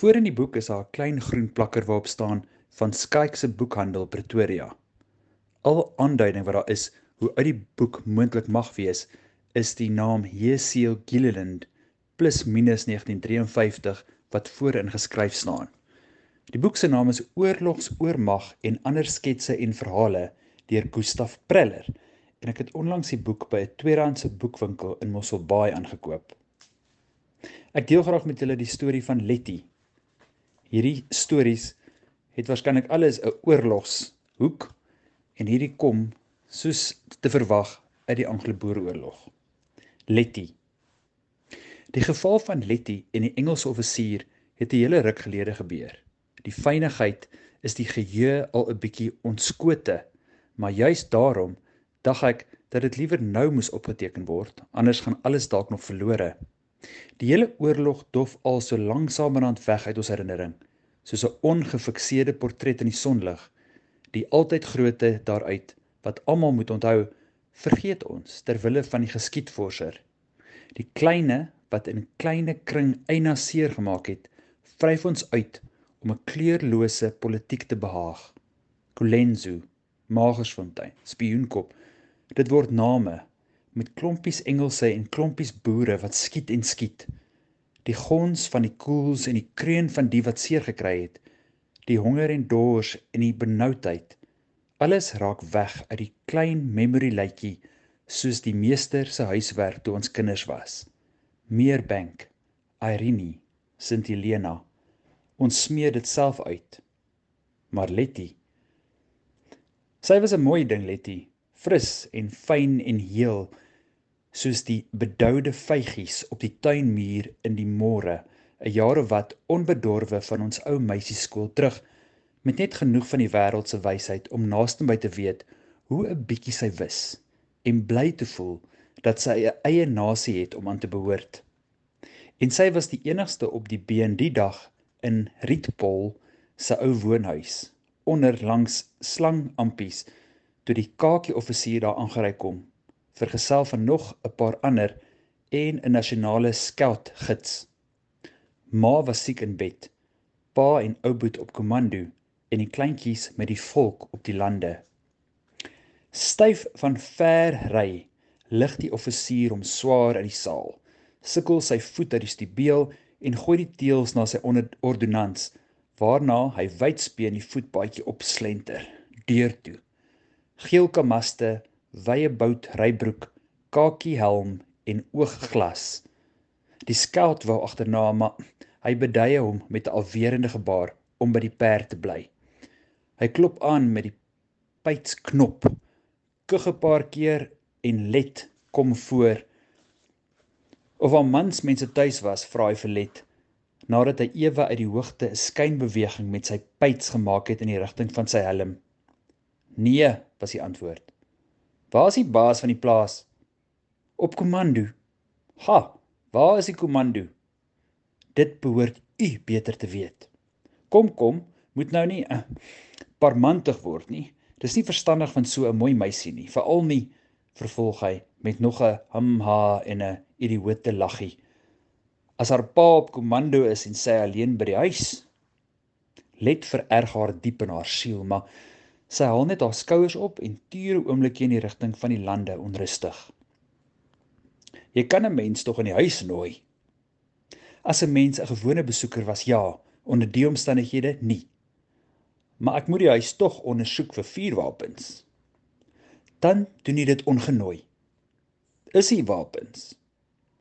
Voor in die boek is daar 'n klein groen plakker waarop staan van Skyk se boekhandel Pretoria. Al aanduiding wat daar is hoe uit die boek moontlik mag wees, is die naam J.C. Gilliland plus minus 1953 wat voorin geskryf staan. Die boek se naam is Oorlogsoormag en ander sketse en verhale deur Gustaf Preller en ek het onlangs die boek by 'n tweedehandse boekwinkel in Mosselbaai aangekoop. Ek deel graag met julle die storie van Letty. Hierdie stories het waarskynlik alles 'n oorlogshoek en hierdie kom soos te verwag uit die Anglo-Boereoorlog. Letty. Die geval van Letty en die Engelse offisier het 'n hele ruk gelede gebeur. Die fynigheid is die geheue al 'n bietjie ontskote, maar juis daarom dag ek dat dit liewer nou moes opgeteken word, anders gaan alles dalk nog verlore. Die hele oorlog dof al so langsamerhand weg uit ons herinnering, soos 'n ongefikseerde portret in die sonlig. Die altyd grootte daaruit wat almal moet onthou, vergeet ons ter wille van die geskiedvorser. Die kleine wat in 'n kleine kring eina seer gemaak het, vryf ons uit om 'n kleurlose politiek te behaag. Colenso, Magersfontein, Spioenkop, Dit word name met klompies Engelse en klompies boere wat skiet en skiet. Die gons van die koels en die kreun van die wat seer gekry het. Die honger en dors en die benoudheid. Alles raak weg uit die klein memory lytjie soos die meester se huiswerk toe ons kinders was. Meerbank, Irene, Sint Helena. Ons smeer dit self uit. Maar Letty. Sy was 'n mooi ding, Letty fris en fyn en heel soos die bedoude vygies op die tuinmuur in die môre 'n jare wat onbedorwe van ons ou meisieskool terug met net genoeg van die wêreld se wysheid om naaste by te weet hoe 'n bietjie sy wis en bly te voel dat sy 'n eie nasie het om aan te behoort. En sy was die enigste op die been die dag in Rietpol se ou woonhuis onder langs slangampies toe die kakie offisier daar aangery kom vergesel van nog 'n paar ander en 'n nasionale scout gids ma was siek in bed pa en ouboet op komando en die kleintjies met die volk op die lande. Styf van ver ry lig die offisier om swaar in die saal sukkel sy voet uit die stibeel en gooi die teels na sy ordonnans waarna hy wydspeen die voetpaadjie opslenter deur toe geel kamaste, wye bout rybroek, kakie helm en oogglas. Die skeld wou agterna, maar hy beduie hom met 'n alwerende gebaar om by die perd te bly. Hy klop aan met die pytsknop. Kug 'n paar keer en let kom voor. Of al mans mense tuis was, vra hy vir let nadat hy ewe uit die hoogte 'n skynbeweging met sy pyts gemaak het in die rigting van sy helm. Nee, was die antwoord. Waar is die baas van die plaas? Op komando. Ha, waar is die komando? Dit behoort u beter te weet. Kom kom, moet nou nie uh, parmantig word nie. Dis nie verstandig van so 'n mooi meisie nie, veral nie, vervolg hy met nog 'n hamha en 'n idioote laggie. As haar pa op komando is en sy alleen by die huis, let vererg haar diep in haar siel, maar Sy haal net haar skouers op en tuur 'n oombliekie in die rigting van die lande onrustig. Jy kan 'n mens tog in die huis nooi. As 'n mens 'n gewone besoeker was, ja, onder die omstandighede nie. Maar ek moet die huis tog ondersoek vir vuurwapens. Dan doen jy dit ongenooi. Is hier wapens?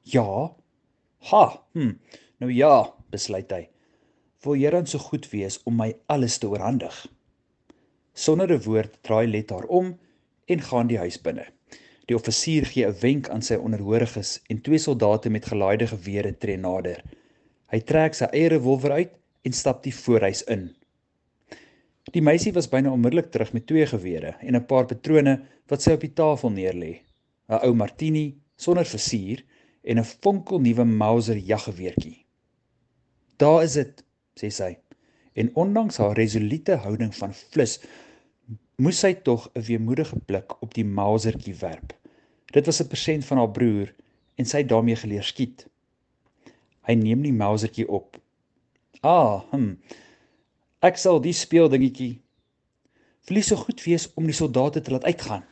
Ja. Ha, hm. Nou ja, besluit hy. Wil jy dan so goed wees om my alles te oorhandig? Sonder 'n woord draai Let haar om en gaan die huis binne. Die offisier gee 'n wenk aan sy onderhoriges en twee soldate met gelaaide gewere tree nader. Hy trek sy eie revolver uit en stap die voorhuis in. Die meisie was byna onmiddellik terug met twee gewere en 'n paar patrone wat sy op die tafel neerlê. 'n Ou Martini sonder versier en 'n fonkelnuwe Mauser jaggeweertjie. "Daar is dit," sê sy. En ondanks haar resolute houding van flus moes sy tog 'n weemoedige blik op die mausertjie werp. Dit was 'n persent van haar broer en sy het daarmee geleer skiet. Hy neem die mausertjie op. Ah, hm. Ek sal die speeldingetjie verlies so goed wees om die soldate te laat uitgaan.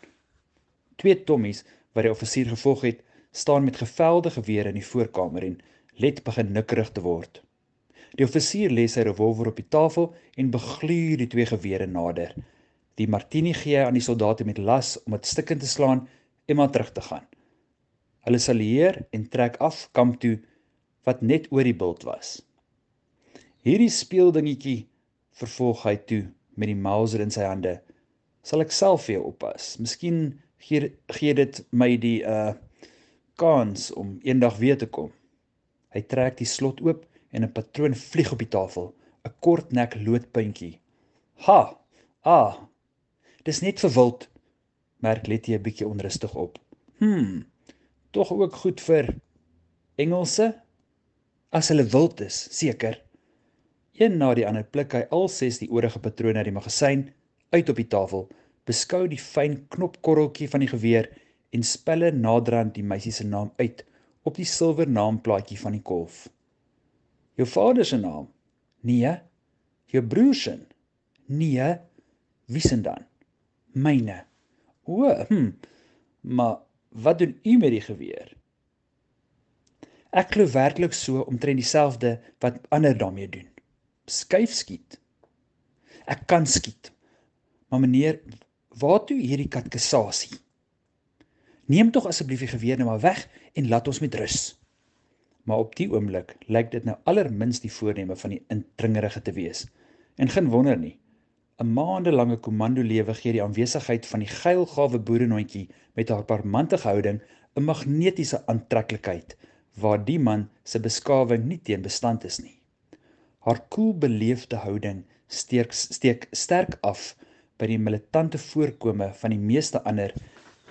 Twee tommies wat die offisier gevolg het, staan met gevelde gewere in die voorkamer en let begin nikkerig te word. Die offisier lê sy revolver op die tafel en begluur die twee gewere nader. Die martini gee hy aan die soldate met las om dit stikkend te slaan en maar terug te gaan. Hulle salueer en trek af kamp toe wat net oor die bult was. Hierdie speeldingetjie vervolg hy toe met die Mauser in sy hande. Sal ek self vir jou oppas. Miskien gee gee dit my die uh kans om eendag weer te kom. Hy trek die slot oop en 'n patroon vlieg op die tafel, 'n kort nek loodpuntjie. Ha! Ah. Dis net verwild. Merk Letty 'n bietjie onrustig op. Hm. Tog ook goed vir Engelse as hulle wild is, seker. Een na die ander pluk hy al ses die oorige patrone uit die magasyn uit op die tafel, beskou die fyn knopkorreltjie van die geweer en spelle naderhand die meisie se naam uit op die silwer naamplaatjie van die kolf. Jou vader se naam? Nee. Jou broer se? Nee. Wie se dan? Myne. O, hm. Maar wat doen u met die geweer? Ek glo werklik so omtrent dieselfde wat ander daarmee doen skuif skiet. Ek kan skiet. Maar meneer, waartoe hierdie katkesasie? Neem tog asseblief die geweer nou maar weg en laat ons met rus. Maar op die oomblik lyk dit nou allermins die voorneme van die indringerige te wees. En geen wonder nie. 'n Maandelange komando lewe gee die aanwesigheid van die geilgawe boerenhondjie met haar parmantige houding 'n magnetiese aantreklikheid waar die man se beskawing nie teen bestand is nie. Haar koel beleefde houding steek steek sterk af by die militante voorkome van die meeste ander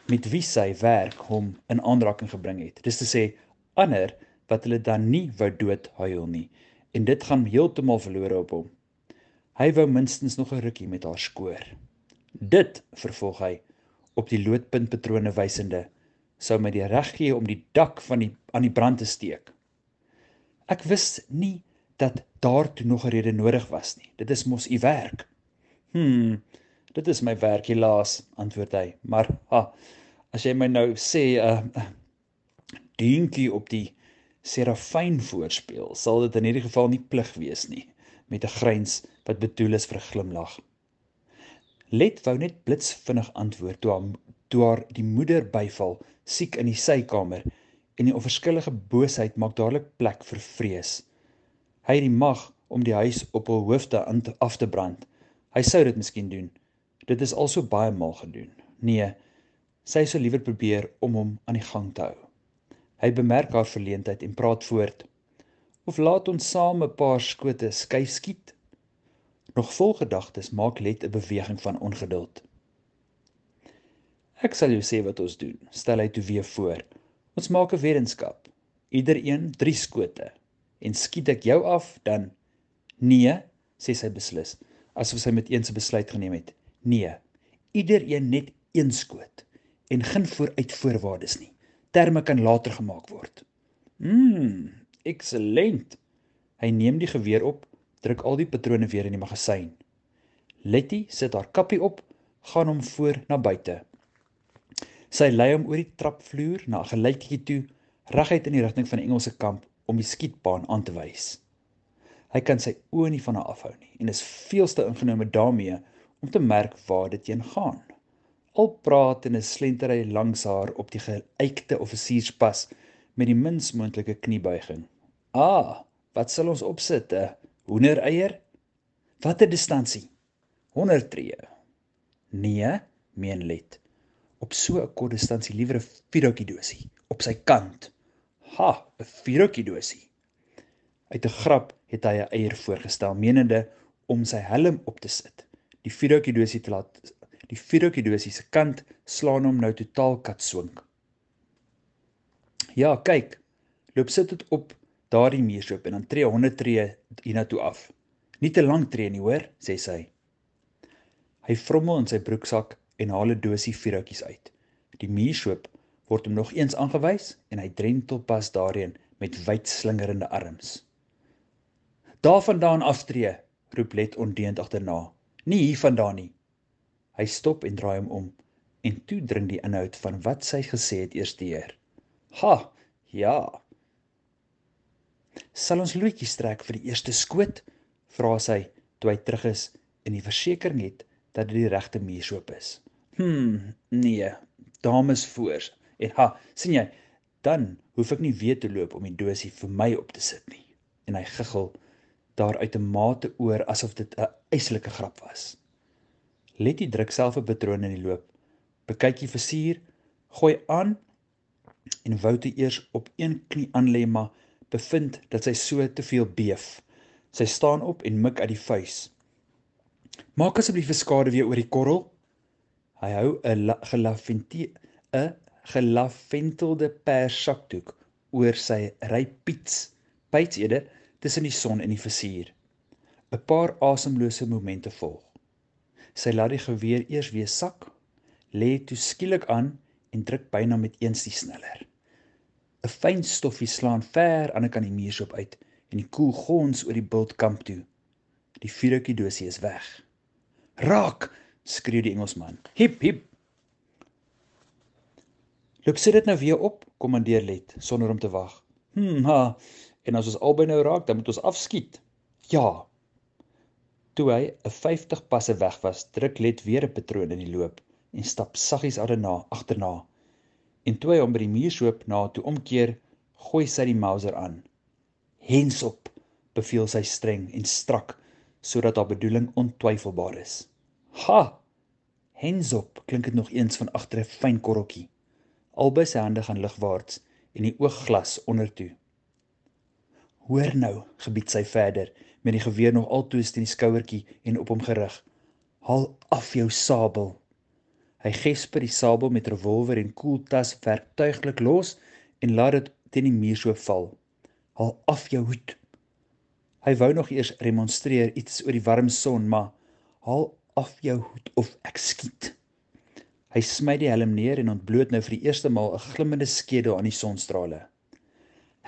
met wie sy werk hom in aanraking gebring het. Dis te sê ander wat hulle dan nie wou dood huil nie en dit gaan heeltemal verlore op hom. Hy wou minstens nog 'n rukkie met haar skoor. Dit vervolg hy op die loodpuntpatrone wysende sou my die reg gee om die dak van die aan die brand te steek. Ek wis nie dat daartoe nog 'n rede nodig was nie. Dit is mos u werk. Hm, dit is my werk helaas, antwoord hy. Maar ha, as jy my nou sê 'n uh, uh, dinkie op die serafyn voorspeel, sal dit in hierdie geval nie plig wees nie, met 'n gryns wat bedoel is vir 'n glimlag. Let wou net blitsvinnig antwoord toe haar toe haar die moeder byval, siek in die sykamer en die onverskillige boosheid maak dadelik plek vir vrees. Hy het die mag om die huis op hul hoofde aan te af te brand. Hy sou dit miskien doen. Dit is also baie maal gedoen. Nee, sy sou liewer probeer om hom aan die gang te hou. Hy bemerk haar verleentheid en praat voort. Of laat ons saam 'n paar skote skuif skiet. Nog vol gedagtes maak Let 'n beweging van ongeduld. Ek sal jou sê wat ons doen, stel hy toe weer voor. Ons maak 'n weddenskap. Iedereen 3 skote en skiet ek jou af dan nee sê sy beslis asof sy met eens 'n besluit geneem het nee iedereen net een skoot en geen vooruit voorwaardes nie terme kan later gemaak word mm excellent hy neem die geweer op druk al die patrone weer in die magasyn letty sit haar kappie op gaan hom voor na buite sy lei hom oor die trapvloer na 'n geluitjie toe reguit in die rigting van die Engelse kamp om die skietbaan aan te wys. Hy kan sy oë nie van haar afhou nie en is veelste ingenome daarmee om te merk waar dit heen gaan. Al praat en slenter hy langs haar op die geëikte offisierspas met die mins moontlike kniebuiging. "Ah, wat sal ons opsit? Hoendereier? Watter distansie? 100 tree." "Nee," meen Let. "Op so 'n kort distansie liewer 'n vierhoutjie dosie op sy kant." Ha, 'n vierhoutjie dosie. Uit 'n grap het hy 'n eier voorgestel, menende om sy helm op te sit. Die vierhoutjie dosie te laat die vierhoutjie dosie se kant slaan hom nou totaal katswink. Ja, kyk. Loop sit dit op daardie muursloop en dan tree 100 tree hiernatoe af. Nie te lank tree nie, hoor, sê sy. Hy vrommel in sy broeksak en haal 'n dosie vierhoutjies uit. Die muursloop word hom nog eens aangewys en hy drentel pas daarin met wyd slingerende arms. Daarvandaan aftree, roep Let ondeend agterna. Nie hiervandaan nie. Hy stop en draai hom om en toe dring die inhoud van wat sy gesê het eers deur. Ha, ja. Sal ons loetjies trek vir die eerste skoot? vra sy toe hy terug is en die versekering het dat dit die regte muurshoop is. Hm, nee, dames voor. En ha, sien jy, dan hoef ek nie weer te loop om die dosie vir my op te sit nie. En hy giggel daar uit 'n mate oor asof dit 'n eislike grap was. Letty druk self 'n patroon in die loop. Bekyk die versier, gooi aan en wou toe eers op een knie aanlê maar bevind dat sy so te veel beef. Sy staan op en mik uit die vuis. Maak asseblief 'n skade weer oor die korrel. Hy hou 'n gelafente 'n gelaventelde perssakdoek oor sy rypiets. Pyts eerder tussen die son en die versier. 'n Paar asemlose momente volg. Sy laat die geweer eers weer sak, lê toe skielik aan en druk byna met eens die sneller. 'n Fyn stoffie slaan ver aan die kant die muur op uit en die koel gons oor die bultkamp toe. Die vuurtjie dosie is weg. Raak, skreeu die Engelsman. Hip hip. Loop sit dit nou weer op, kommandeer Let sonder om te wag. Hm. En as ons albei nou raak, dan moet ons afskiet. Ja. Toe hy 'n 50 passe weg was, druk Let weer 'n patroon in die loop en stap saggies agterna, agterna. En toe hy hom by die muur soop na toe omkeer, gooi sy die Mauser aan. Hens op, beveel sy streng en strak sodat haar bedoeling ontwyfelbaar is. Ha! Hensop klink dit nog eens van agter 'n fyn korreltjie. Albei sy hande gaan ligwaarts en die oogglas ondertoe. Hoor nou, gebied sy verder met die geweer nog altoos teen die skouertjie en op hom gerig. Haal af jou sabel. Hy gesper die sabel met revolver en koeltas werktuiglik los en laat dit teen die muur so val. Haal af jou hoed. Hy wou nog eers remonstreer iets oor die warm son, maar haal af jou hoed of ek skiet. Hy smy die helm neer en ontbloot nou vir die eerste maal 'n glimmende skedel aan die sonstrale.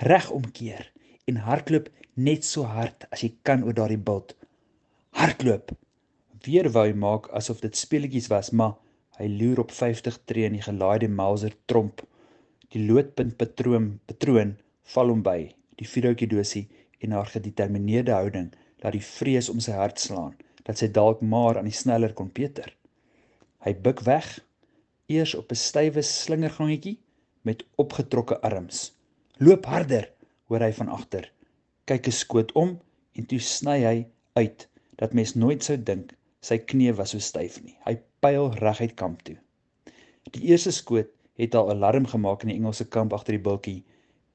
Reg omkeer en hardloop net so hard as jy kan oor daardie bult. Hardloop. Weer wou hy maak asof dit speletjies was, maar hy loer op 50 tree in die gelaaide Mauser tromp. Die loodpunt patroon patroon val hom by. Die vuurhoutjie dosie en haar gedetermineerde houding laat die vrees om sy hart slaan dat sy dalk maar aan die sneller kon peter. Hy buig weg, eers op 'n stywe slingergangetjie met opgetrokke arms. Loop harder, hoor hy van agter. Kyk 'n skoot om en toe sny hy uit dat mens nooit sou dink sy knie was so styf nie. Hy pyl reguit kamp toe. Die eerste skoot het al alarm gemaak in die Engelse kamp agter die bultjie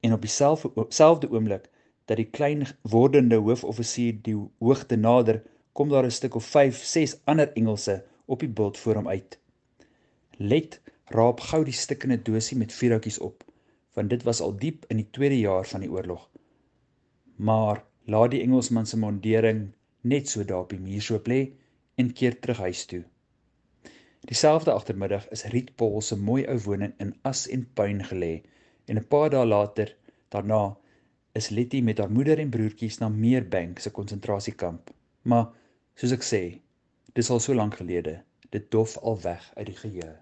en op dieselfde oomblik dat die klein wordende hoofoffisier die hoogte nader, kom daar 'n stuk of 5, 6 ander Engelse op die bult voor hom uit. Let raap gou die stikkende dosie met vuurhoutjies op, want dit was al diep in die tweede jaar van die oorlog. Maar laat die Engelsman se mondering net so daar op die muur so lê en keer terug huis toe. Dieselfde agtermiddag is Riet Paul se mooi ou woning in as en puin gelê en 'n paar dae later daarna is Letty met haar moeder en broertjies na Meerbank se konsentrasiekamp. Maar soos ek sê, dis al so lank gelede, dit dof al weg uit die geheue.